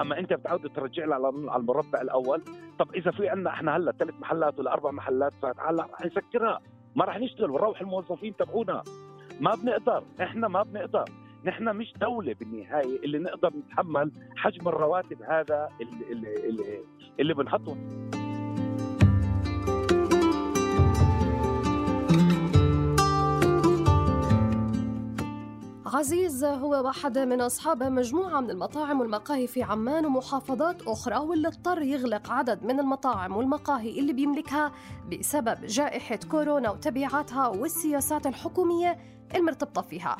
أما أنت بتعود ترجع لها على المربع الأول. طب إذا في عندنا إحنا هلأ ثلاث محلات ولا أربع محلات فهلا رح نسكرها. ما رح نشتغل ونروح الموظفين تبعونا. ما بنقدر إحنا ما بنقدر. نحن مش دولة بالنهاية اللي نقدر نتحمل حجم الرواتب هذا اللي, اللي, اللي, اللي بنحطه. عزيز هو واحد من أصحاب مجموعة من المطاعم والمقاهي في عمان ومحافظات أخرى واللي اضطر يغلق عدد من المطاعم والمقاهي اللي بيملكها بسبب جائحة كورونا وتبعاتها والسياسات الحكومية المرتبطة فيها.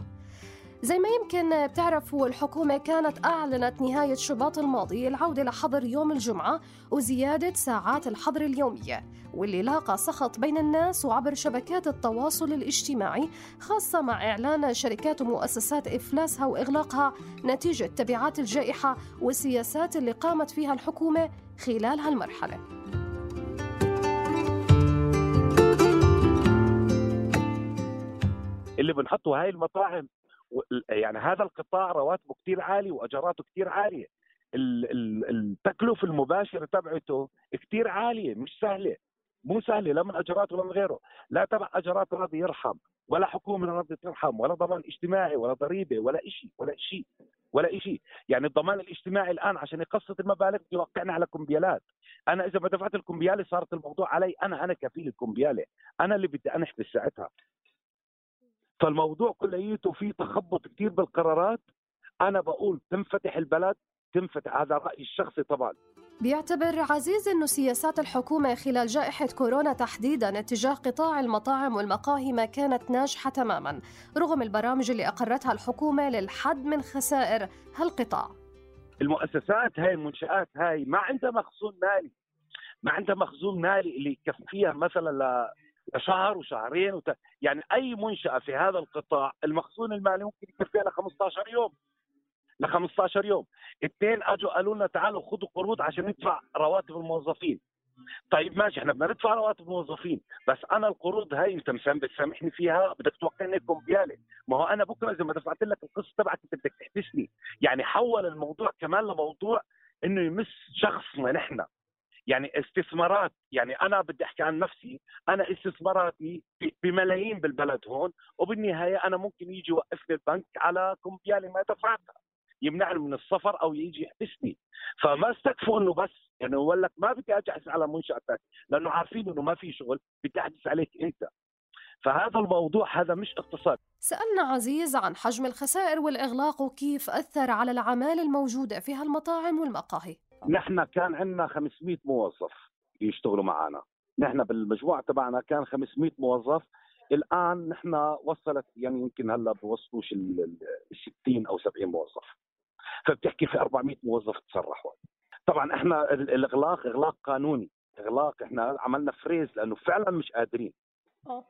زي ما يمكن بتعرفوا الحكومة كانت أعلنت نهاية شباط الماضي العودة لحظر يوم الجمعة وزيادة ساعات الحظر اليومية واللي لاقى سخط بين الناس وعبر شبكات التواصل الاجتماعي خاصة مع إعلان شركات ومؤسسات إفلاسها وإغلاقها نتيجة تبعات الجائحة والسياسات اللي قامت فيها الحكومة خلال هالمرحلة. اللي بنحطه هاي المطاعم يعني هذا القطاع رواتبه كثير عالي وأجراته كثير عالية. التكلفة المباشرة تبعته كثير عالية مش سهلة. مو سهلة لا من اجرات ولا من غيره. لا تبع أجرات راضي يرحم ولا حكومة راضي ترحم ولا ضمان اجتماعي ولا ضريبة ولا شيء ولا شيء ولا شيء يعني الضمان الاجتماعي الآن عشان يقسط المبالغ يوقعنا على كمبيالات أنا إذا ما دفعت الكمبياله صارت الموضوع علي أنا أنا كفيل الكمبياله أنا اللي بدي أنحبس ساعتها. فالموضوع كليته فيه تخبط كثير بالقرارات. أنا بقول تنفتح البلد تنفتح هذا رأيي الشخصي طبعا. بيعتبر عزيز أن سياسات الحكومة خلال جائحة كورونا تحديدا اتجاه قطاع المطاعم والمقاهي ما كانت ناجحة تماما رغم البرامج اللي أقرتها الحكومة للحد من خسائر هالقطاع. المؤسسات هاي المنشآت هاي ما عندها مخزون مالي. ما عندها مخزون مالي اللي يكفيها مثلا شهر وشهرين وت... يعني أي منشأة في هذا القطاع المخزون المالي ممكن يكفيها ل 15 يوم. ل 15 يوم. اثنين أجوا قالوا لنا تعالوا خذوا قروض عشان ندفع رواتب الموظفين. طيب ماشي إحنا بدنا ندفع رواتب الموظفين بس أنا القروض هاي أنت بتسامحني فيها بدك توقعني كمبياله ما هو أنا بكرة إذا ما دفعت لك القسط تبعك أنت بدك تحبسني. يعني حول الموضوع كمان لموضوع إنه يمس شخصنا نحن. يعني استثمارات يعني أنا بدي أحكي عن نفسي أنا استثماراتي بملايين بالبلد هون وبالنهاية أنا ممكن يجي يوقفني البنك على كمبيالي ما دفعتها يمنعني من السفر أو يجي يحبسني. فما استكفوا إنه بس يعني يقول لك ما بدي أجي على منشأتك لأنه عارفين إنه ما في شغل بدي احجز عليك أنت. فهذا الموضوع هذا مش اقتصاد سألنا عزيز عن حجم الخسائر والإغلاق وكيف أثر على العمالة الموجودة في هالمطاعم والمقاهي. نحن كان عندنا 500 موظف يشتغلوا معنا نحن بالمجموعة تبعنا كان 500 موظف. الآن نحن وصلت يعني يمكن هلأ بوصلوش ال 60 أو 70 موظف. فبتحكي في 400 موظف تسرحوا طبعا إحنا الإغلاق إغلاق قانوني. إغلاق إحنا عملنا فريز لأنه فعلا مش قادرين.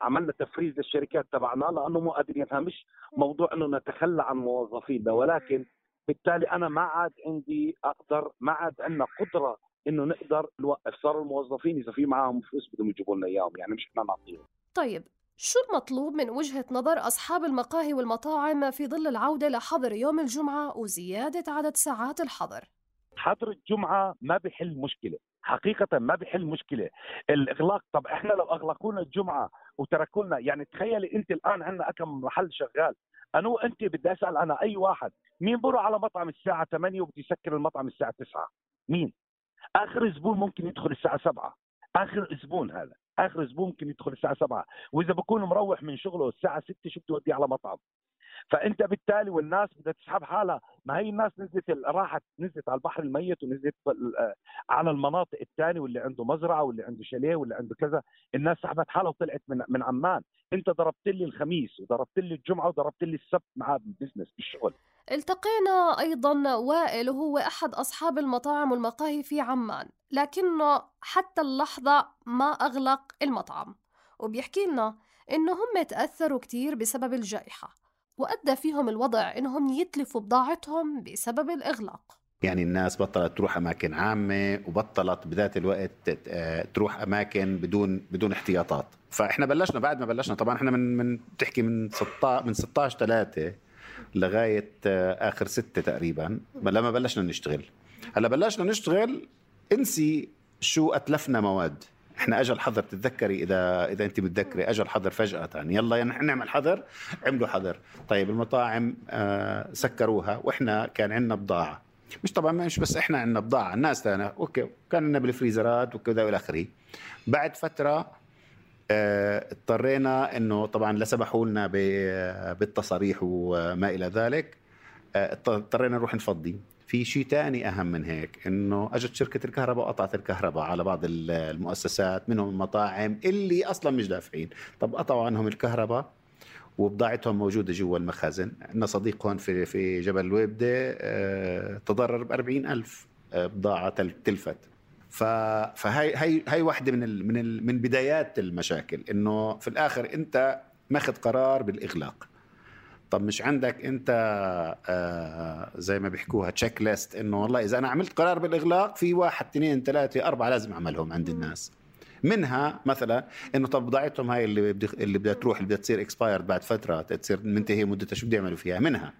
عملنا تفريز للشركات تبعنا لأنه مو قادرين مش موضوع إنه نتخلى عن موظفينا ولكن بالتالي أنا ما عاد عندي أقدر ما عاد عندنا قدرة إنه نقدر نوقف. صاروا الموظفين إذا في معاهم فلوس بدهم يجيبوا لنا إياهم يعني مش إحنا نعطيهم. طيب شو المطلوب من وجهة نظر أصحاب المقاهي والمطاعم في ظل العودة لحظر يوم الجمعة وزيادة عدد ساعات الحظر؟ حظر الجمعة ما بيحل مشكلة. حقيقة ما بيحل مشكلة. الإغلاق طب إحنا لو أغلقونا الجمعة وتركونا يعني تخيلي أنت الآن عندنا كم محل شغال. أنا وأنت بدي أسأل أنا أي واحد مين بروح على مطعم الساعة 8 وبده يسكر المطعم الساعة 9 مين؟ آخر زبون ممكن يدخل الساعة 7 آخر زبون هذا آخر زبون ممكن يدخل الساعة 7 وإذا بكون مروح من شغله الساعة 6 شو بده يوديه على مطعم؟ فأنت بالتالي والناس بدها تسحب حالها. ما هي الناس نزلت راحت نزلت على البحر الميت ونزلت على المناطق الثانية واللي عنده مزرعة واللي عنده شاليه واللي عنده كذا. الناس سحبت حالها وطلعت من من عمان. أنت ضربت لي الخميس وضربت لي الجمعة وضربت لي السبت معاه بالبزنس بالشغل التقينا أيضا وائل وهو أحد أصحاب المطاعم والمقاهي في عمان لكنه حتى اللحظة ما أغلق المطعم. وبيحكي لنا إنه هم تأثروا كثير بسبب الجائحة. وأدى فيهم الوضع إنهم يتلفوا بضاعتهم بسبب الإغلاق. يعني الناس بطلت تروح أماكن عامة وبطلت بذات الوقت تروح أماكن بدون بدون احتياطات. فإحنا بلشنا بعد ما بلشنا طبعا إحنا من من بتحكي من 16 من 16 3 لغاية آخر 6 تقريبا لما بلشنا نشتغل. هلأ بلشنا نشتغل انسي شو أتلفنا مواد. إحنا اجى الحظر تتذكري إذا إذا انت متذكري اجى الحظر فجأة يلا يعني نعمل حظر عملوا حظر. طيب المطاعم آه سكروها وإحنا كان عندنا بضاعة. مش طبعا مش بس إحنا عندنا بضاعة الناس تانا أوكي كان عندنا بالفريزرات وكذا وإلى آخره. بعد فترة آه اضطرينا إنه طبعا لا سمحوا لنا بالتصاريح وما إلى ذلك آه اضطرينا نروح نفضي. في شيء ثاني أهم من هيك إنه أجت شركة الكهرباء وقطعت الكهرباء على بعض المؤسسات منهم المطاعم اللي أصلا مش دافعين. طب قطعوا عنهم الكهرباء وبضاعتهم موجودة جوا المخازن عندنا صديق هون في في جبل الويبده آه، تضرر ب ألف آه، بضاعة تلفت. فهي هي هي واحدة من ال من ال من بدايات المشاكل إنه في الآخر أنت ماخذ قرار بالإغلاق. طب مش عندك انت آه زي ما بيحكوها checklist انه والله إذا أنا عملت قرار بالإغلاق في واحد اثنين ثلاثة أربعة لازم أعملهم عند الناس. منها مثلا إنه طب بضاعتهم هاي اللي بدي اللي بدها تروح اللي بدها تصير expired بعد فترة تصير منتهية مدتها شو بده يعملوا فيها؟ منها.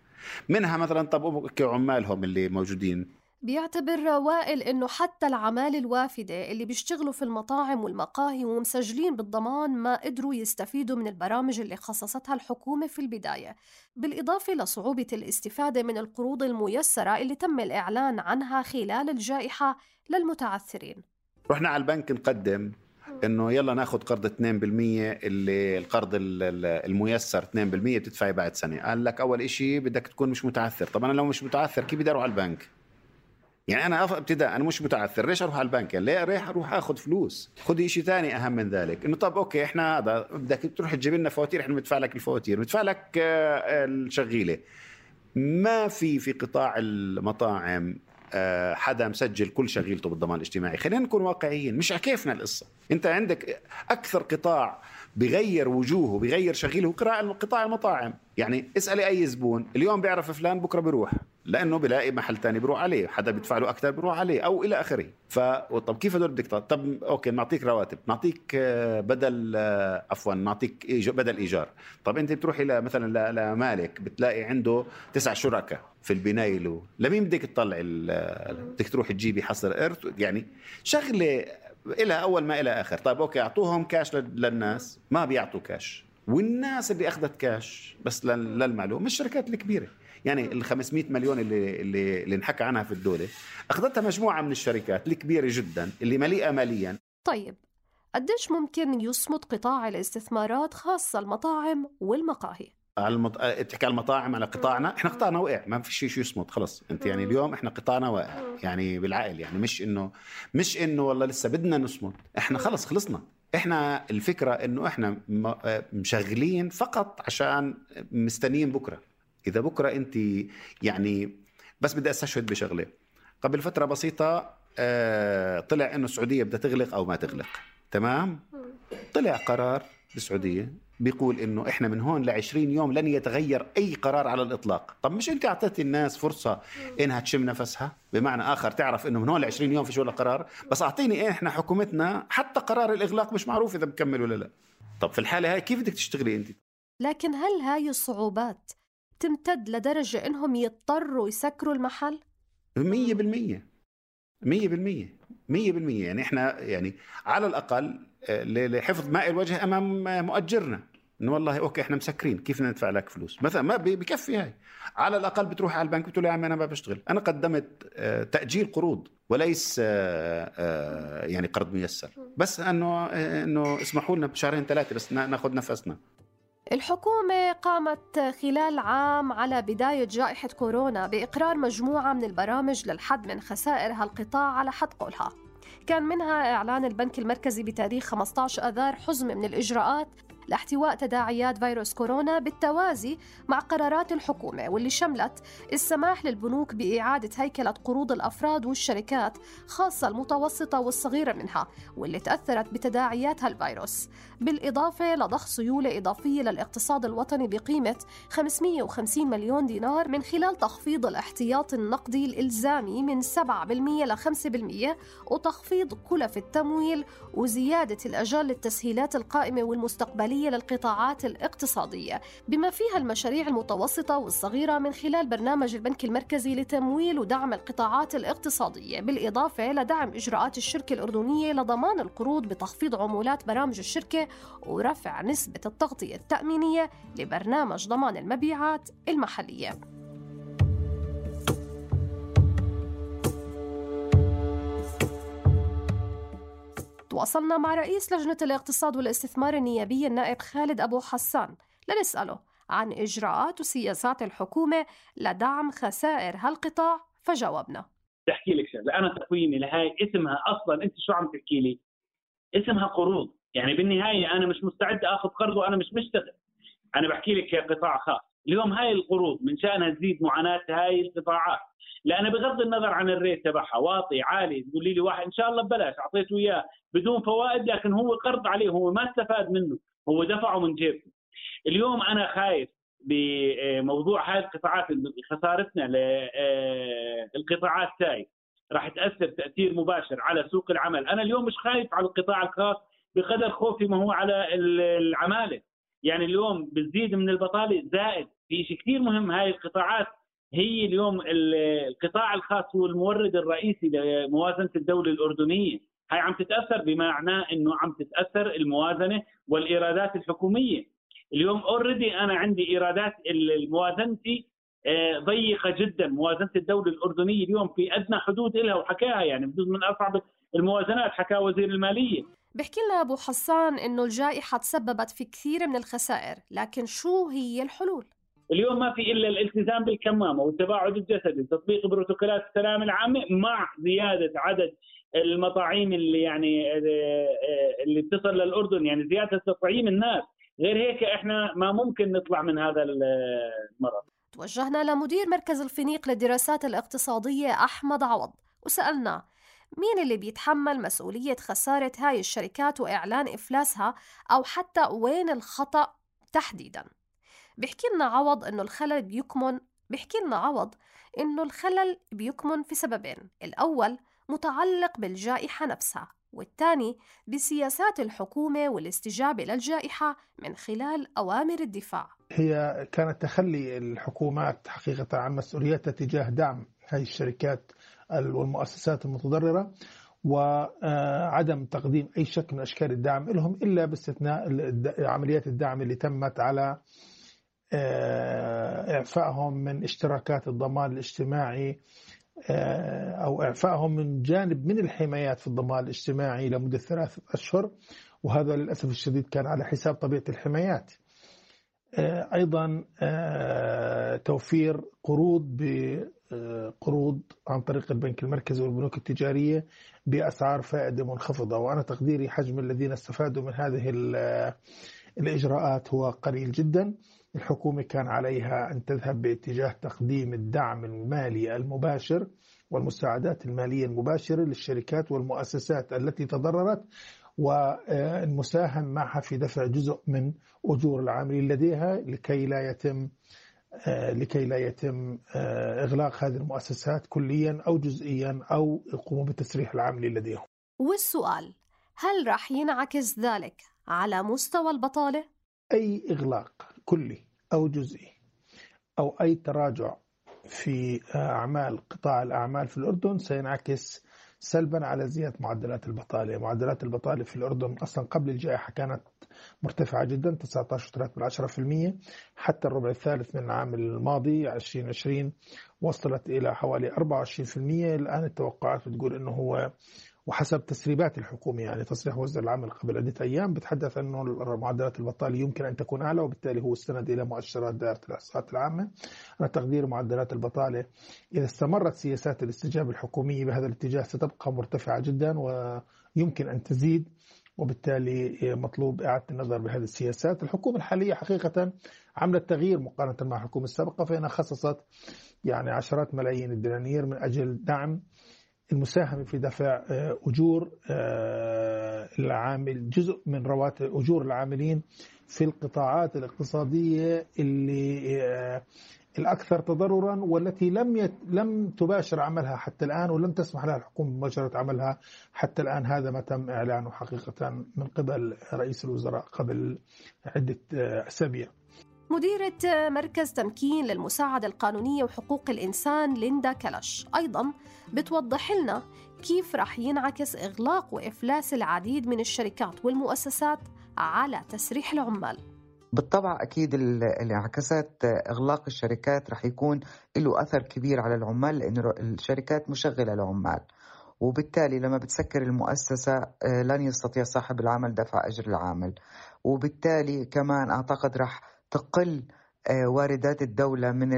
منها مثلا طب عمالهم اللي موجودين؟ بيعتبر وائل إنه حتى العمال الوافدة اللي بيشتغلوا في المطاعم والمقاهي ومسجلين بالضمان ما قدروا يستفيدوا من البرامج اللي خصصتها الحكومة في البداية بالإضافة لصعوبة الاستفادة من القروض الميسرة اللي تم الإعلان عنها خلال الجائحة للمتعثرين. رحنا على البنك نقدم إنه يلا ناخذ قرض 2% اللي القرض الميسر 2% بتدفعي بعد سنة. قال لك أول شيء بدك تكون مش متعثر. طب أنا لو مش متعثر كيف بدي أروح على البنك؟ يعني أنا ابتداء أنا مش متعثر. ليش أروح على البنك؟ يعني ليه ريح أروح آخذ فلوس. خذي شيء ثاني أهم من ذلك. إنه طب okay إحنا هذا بدك تروح تجيب لنا فواتير إحنا بندفع لك الفواتير. بندفع لك آه، الشغيلة. ما في في قطاع المطاعم آه، حدا مسجل كل شغيلته بالضمان الاجتماعي. خلينا نكون واقعيين. مش على كيفنا القصة. أنت عندك أكثر قطاع بغير وجوهه بغير شغيله قطاع المطاعم. يعني اسألي أي زبون. اليوم بيعرف فلان بكرة بيروح. لأنه بلاقي محل تاني بيروح عليه حدا بيدفع له أكثر بيروح عليه أو إلى آخره. ف طب كيف هدول بدك طب okay نعطيك رواتب نعطيك آه، بدل آه، عفوا نعطيك بدل إيجار. طب أنت بتروحي مثلا لمالك بتلاقي عنده تسع شركاء في البنايه له. لمين بدك تطلع بدك تروح تجيبي حصر إرث؟ يعني شغلة إلى أول ما إلى آخر. طيب okay أعطوهم كاش للناس ما بيعطوا كاش والناس اللي أخذت كاش بس للمعلومة الشركات الكبيرة. يعني ال 500 مليون اللي اللي اللي انحكى عنها في الدولة أخذتها مجموعة من الشركات الكبيرة جدا اللي مليئة ماليا. طيب قديش ممكن يصمد قطاع الاستثمارات خاصة المطاعم والمقاهي؟ على المط... تحكي على المطاعم على قطاعنا. إحنا قطاعنا وقع ما في شيء شو يصمد خلص. أنت يعني اليوم إحنا قطاعنا واقع يعني بالعقل يعني مش إنه مش إنه والله لسه بدنا نصمد. إحنا خلص خلصنا. إحنا الفكرة إنه إحنا مشغلين فقط عشان مستنيين بكرة. إذا بكرة أنت يعني بس بدي أستشهد بشغلة قبل فترة بسيطة آه، طلع إنه السعودية بدها تغلق أو ما تغلق تمام طلع قرار بالسعودية بيقول إنه إحنا من هون ل 20 يوم لن يتغير أي قرار على الإطلاق، طب مش أنت أعطيتي الناس فرصة إنها تشم نفسها؟ بمعنى آخر تعرف إنه من هون ل 20 يوم فيش ولا قرار، بس أعطيني إيه إحنا حكومتنا حتى قرار الإغلاق مش معروف إذا بكمل ولا لا. طب في الحالة هاي كيف بدك تشتغلي أنت؟ لكن هل هاي الصعوبات تمتد لدرجة إنهم يضطروا يسكروا المحل؟ مية بالمية. مية بالمية. مية بالمية. يعني إحنا يعني على الأقل آه، لحفظ ماء الوجه أمام مؤجرنا. إنه والله okay إحنا مسكرين. كيف ندفع لك فلوس؟ مثلا ما بكفي هاي. على الأقل بتروح على البنك بتقول يا عمي أنا ما بشتغل. أنا قدمت آه، تأجيل قروض وليس آه، يعني قرض ميسر. بس إنه إنه اسمحوا لنا بشهرين ثلاثة بس ناخذ نفسنا. الحكومة قامت خلال عام على بداية جائحة كورونا بإقرار مجموعة من البرامج للحد من خسائر هالقطاع على حد قولها. كان منها إعلان البنك المركزي بتاريخ 15 أذار حزمة من الإجراءات لاحتواء تداعيات فيروس كورونا بالتوازي مع قرارات الحكومة واللي شملت السماح للبنوك بإعادة هيكلة قروض الأفراد والشركات خاصة المتوسطة والصغيرة منها واللي تأثرت بتداعيات هالفيروس. بالإضافة لضخ سيولة إضافية للاقتصاد الوطني بقيمة 550 مليون دينار من خلال تخفيض الاحتياط النقدي الإلزامي من 7% ل 5% وتخفيض كلف التمويل وزيادة الأجال للتسهيلات القائمة والمستقبلية للقطاعات الاقتصادية بما فيها المشاريع المتوسطة والصغيرة من خلال برنامج البنك المركزي لتمويل ودعم القطاعات الاقتصادية بالإضافة لدعم إجراءات الشركة الأردنية لضمان القروض بتخفيض عمولات برامج الشركة ورفع نسبة التغطية التأمينية لبرنامج ضمان المبيعات المحلية. تواصلنا مع رئيس لجنة الاقتصاد والاستثمار النيابي النائب خالد أبو حسان. لنسأله عن إجراءات وسياسات الحكومة لدعم خسائر هالقطاع فجاوبنا. تحكي لك شغلة أنا تقويمي لهي اسمها أصلا أنت شو عم تحكي لي؟ اسمها قروض. يعني بالنهاية أنا مش مستعد أخذ قرض وأنا مش مشتغل. أنا بحكي لك كقطاع خاص. اليوم هاي القروض من شأنها تزيد معاناة هاي القطاعات. لأن بغض النظر عن الريت تبعها واطي عالي تقولي لي واحد إن شاء الله ببلاش أعطيته إياه بدون فوائد لكن هو قرض عليه هو ما استفاد منه هو دفعه من جيبه. اليوم أنا خايف بموضوع هاي القطاعات خسارتنا للقطاعات تاي. راح تأثر تأثير مباشر على سوق العمل، أنا اليوم مش خايف على القطاع الخاص بقدر خوفي ما هو على العمالة، يعني اليوم بتزيد من البطالة زائد. في شيء كثير مهم هاي القطاعات. هي اليوم القطاع الخاص هو المورد الرئيسي لموازنة الدولة الأردنية، هاي عم تتأثر بمعنى إنه عم تتأثر الموازنة والإيرادات الحكومية. اليوم already أنا عندي إيرادات موازنتي آه، ضيقة جدا، موازنة الدولة الأردنية اليوم في أدنى حدود لها وحكاها يعني بجوز من أصعب الموازنات حكى وزير المالية. بحكي لنا أبو حسان إنه الجائحة تسببت في كثير من الخسائر، لكن شو هي الحلول؟ اليوم ما في إلا الالتزام بالكمامة والتباعد الجسدي، تطبيق بروتوكولات السلامه العامة مع زيادة عدد المطاعيم اللي يعني آه، اللي بتصل للأردن يعني زيادة تطعيم الناس، غير هيك إحنا ما ممكن نطلع من هذا المرض. توجهنا لمدير مركز الفينيق للدراسات الاقتصادية أحمد عوض وسألناه مين اللي بيتحمل مسؤولية خسارة هاي الشركات وإعلان إفلاسها أو حتى وين الخطأ تحديداً؟ بيحكي لنا عوض إنه الخلل بيكمن بيحكي لنا عوض إنه الخلل بيكمن في سببين الأول متعلق بالجائحة نفسها والثاني بسياسات الحكومة والاستجابة للجائحة من خلال أوامر الدفاع. هي كانت تخلي الحكومات حقيقة عن مسؤوليتها تجاه دعم هذه الشركات والمؤسسات المتضررة وعدم تقديم أي شكل من أشكال الدعم لهم إلا باستثناء عمليات الدعم اللي تمت على آه، إعفائهم من اشتراكات الضمان الاجتماعي آه، أو إعفائهم من جانب من الحمايات في الضمان الاجتماعي لمدة ثلاثة أشهر وهذا للأسف الشديد كان على حساب طبيعة الحمايات. آه، أيضا توفير قروض بقروض عن طريق البنك المركزي والبنوك التجارية بأسعار فائدة منخفضة. وأنا تقديري حجم الذين استفادوا من هذه الإجراءات هو قليل جدا. الحكومة كان عليها أن تذهب باتجاه تقديم الدعم المالي المباشر والمساعدات المالية المباشرة للشركات والمؤسسات التي تضررت والمساهم معها في دفع جزء من أجور العاملين لديها لكي لا يتم لكي لا يتم إغلاق هذه المؤسسات كليا أو جزئيا أو يقوموا بتسريح العاملين لديهم والسؤال هل راح ينعكس ذلك على مستوى البطالة؟ أي إغلاق كلي أو جزئي أو أي تراجع في أعمال قطاع الأعمال في الأردن سينعكس سلبا على زيادة معدلات البطالة. معدلات البطالة في الأردن أصلا قبل الجائحة كانت مرتفعة جدا 19.3% حتى الربع الثالث من العام الماضي 2020 وصلت إلى حوالي 24% الآن التوقعات بتقول أنه هو وحسب تسريبات الحكومة يعني تصريح وزير العمل قبل عدة أيام بتحدث أنه معدلات البطالة يمكن أن تكون أعلى وبالتالي هو استند إلى مؤشرات دائرة الإحصاءات العامة. على تقدير معدلات البطالة إذا استمرت سياسات الاستجابة الحكومية بهذا الاتجاه ستبقى مرتفعة جدا ويمكن أن تزيد وبالتالي مطلوب إعادة النظر بهذه السياسات. الحكومة الحالية حقيقة عملت تغيير مقارنة مع الحكومة السابقة فإنها خصصت يعني عشرات ملايين الدنانير من أجل دعم المساهمة في دفع آه، أجور آه، العامل جزء من رواتب أجور العاملين في القطاعات الاقتصادية اللي آه، الأكثر تضررا والتي لم يت... لم تباشر عملها حتى الآن ولم تسمح لها الحكومة بمباشرة عملها حتى الآن. هذا ما تم إعلانه حقيقة من قبل رئيس الوزراء قبل عدة أسابيع. مديرة مركز تمكين للمساعدة القانونية وحقوق الإنسان ليندا كلش أيضا بتوضح لنا كيف رح ينعكس إغلاق وإفلاس العديد من الشركات والمؤسسات على تسريح العمال. بالطبع أكيد الانعكاسات إغلاق الشركات رح يكون له أثر كبير على العمال لأن الشركات مشغلة العمال. وبالتالي لما بتسكر المؤسسة آه، لن يستطيع صاحب العمل دفع أجر العامل. وبالتالي كمان أعتقد رح تقل آه، واردات الدولة من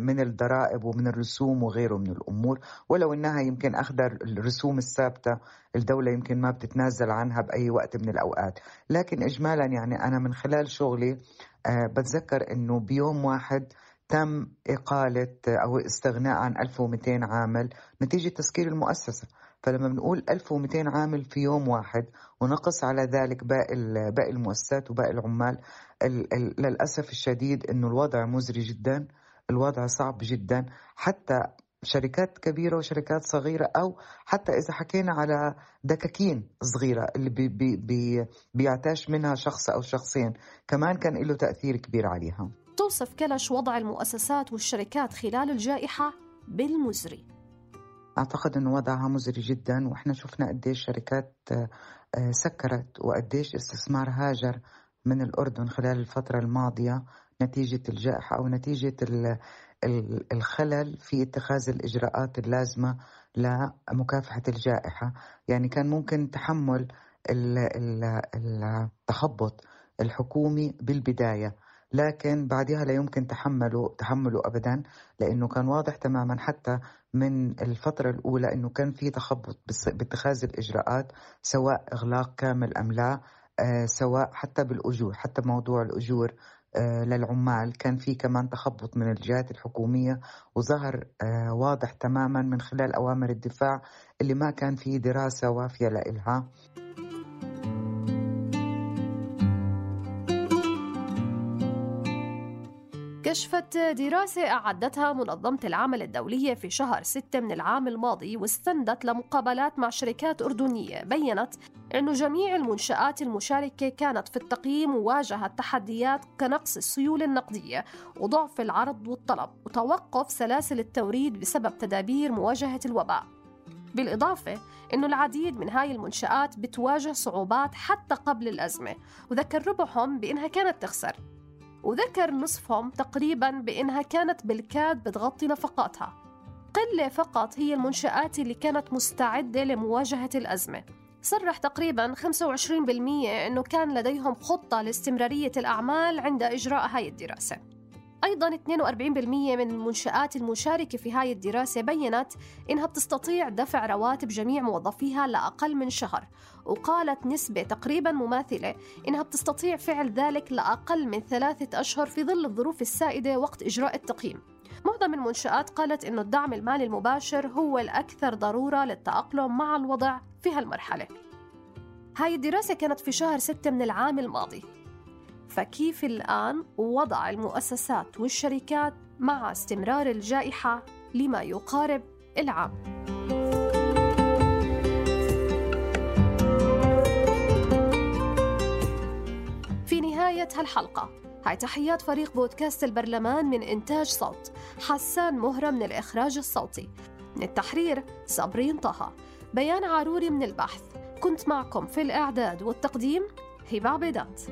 من الضرائب ومن الرسوم وغيره من الأمور. ولو أنها يمكن أخذ الرسوم الثابتة الدولة يمكن ما بتتنازل عنها بأي وقت من الأوقات. لكن إجمالا يعني أنا من خلال شغلي آه، بتذكر أنه بيوم واحد تم إقالة أو استغناء عن 1200 عامل نتيجة تسكير المؤسسة. فلما بنقول 1200 عامل في يوم واحد ونقص على ذلك باقي باقي المؤسسات وباقي العمال للأسف الشديد إنه الوضع مزري جدا الوضع صعب جدا. حتى شركات كبيرة وشركات صغيرة أو حتى إذا حكينا على دكاكين صغيرة اللي بي بي بي بيعتاش منها شخص أو شخصين كمان كان له تأثير كبير عليها. توصف كلش وضع المؤسسات والشركات خلال الجائحة بالمزري. أعتقد أنه وضعها مزري جدا وإحنا شفنا قديش شركات آه، سكرت وقديش استثمار هاجر من الأردن خلال الفترة الماضية نتيجة الجائحة أو نتيجة الخلل في اتخاذ الإجراءات اللازمة لمكافحة الجائحة. يعني كان ممكن تحمل التخبط الحكومي بالبداية. لكن بعدها لا يمكن تحمله تحمله ابدا لأنه كان واضح تماما حتى من الفترة الأولى إنه كان في تخبط باتخاذ الإجراءات سواء إغلاق كامل أم لا آه سواء حتى بالأجور حتى موضوع الأجور آه للعمال. كان في كمان تخبط من الجهات الحكومية وظهر آه واضح تماما من خلال أوامر الدفاع اللي ما كان في دراسة وافية لإلها. كشفت دراسة أعدتها منظمة العمل الدولية في شهر 6 من العام الماضي واستندت لمقابلات مع شركات أردنية بيّنت أن جميع المنشآت المشاركة كانت في التقييم واجهت تحديات كنقص السيولة النقدية وضعف العرض والطلب وتوقف سلاسل التوريد بسبب تدابير مواجهة الوباء. بالإضافة أنه العديد من هاي المنشآت بتواجه صعوبات حتى قبل الأزمة وذكر ربحهم بأنها كانت تخسر. وذكر نصفهم تقريبا بأنها كانت بالكاد بتغطي نفقاتها. قلة فقط هي المنشآت اللي كانت مستعدة لمواجهة الأزمة. صرح تقريبا 25% أنه كان لديهم خطة لاستمرارية الأعمال عند إجراء هاي الدراسة. أيضا 42% من المنشآت المشاركة في هاي الدراسة بيّنت إنها بتستطيع دفع رواتب جميع موظفيها لأقل من شهر وقالت نسبة تقريبا مماثلة إنها بتستطيع فعل ذلك لأقل من ثلاثة أشهر في ظل الظروف السائدة وقت إجراء التقييم. معظم المنشآت قالت إنه الدعم المالي المباشر هو الأكثر ضرورة للتأقلم مع الوضع في هالمرحلة. هاي الدراسة كانت في شهر ستة من العام الماضي. فكيف الآن وضع المؤسسات والشركات مع استمرار الجائحة لما يقارب العام؟ في نهاية هالحلقة هاي تحيات فريق بودكاست البرلمان من إنتاج صوت حسان مهرة من الإخراج الصوتي. من التحرير صبرين طه. بيان عاروري من البحث كنت معكم في الإعداد والتقديم هبة عبيدات.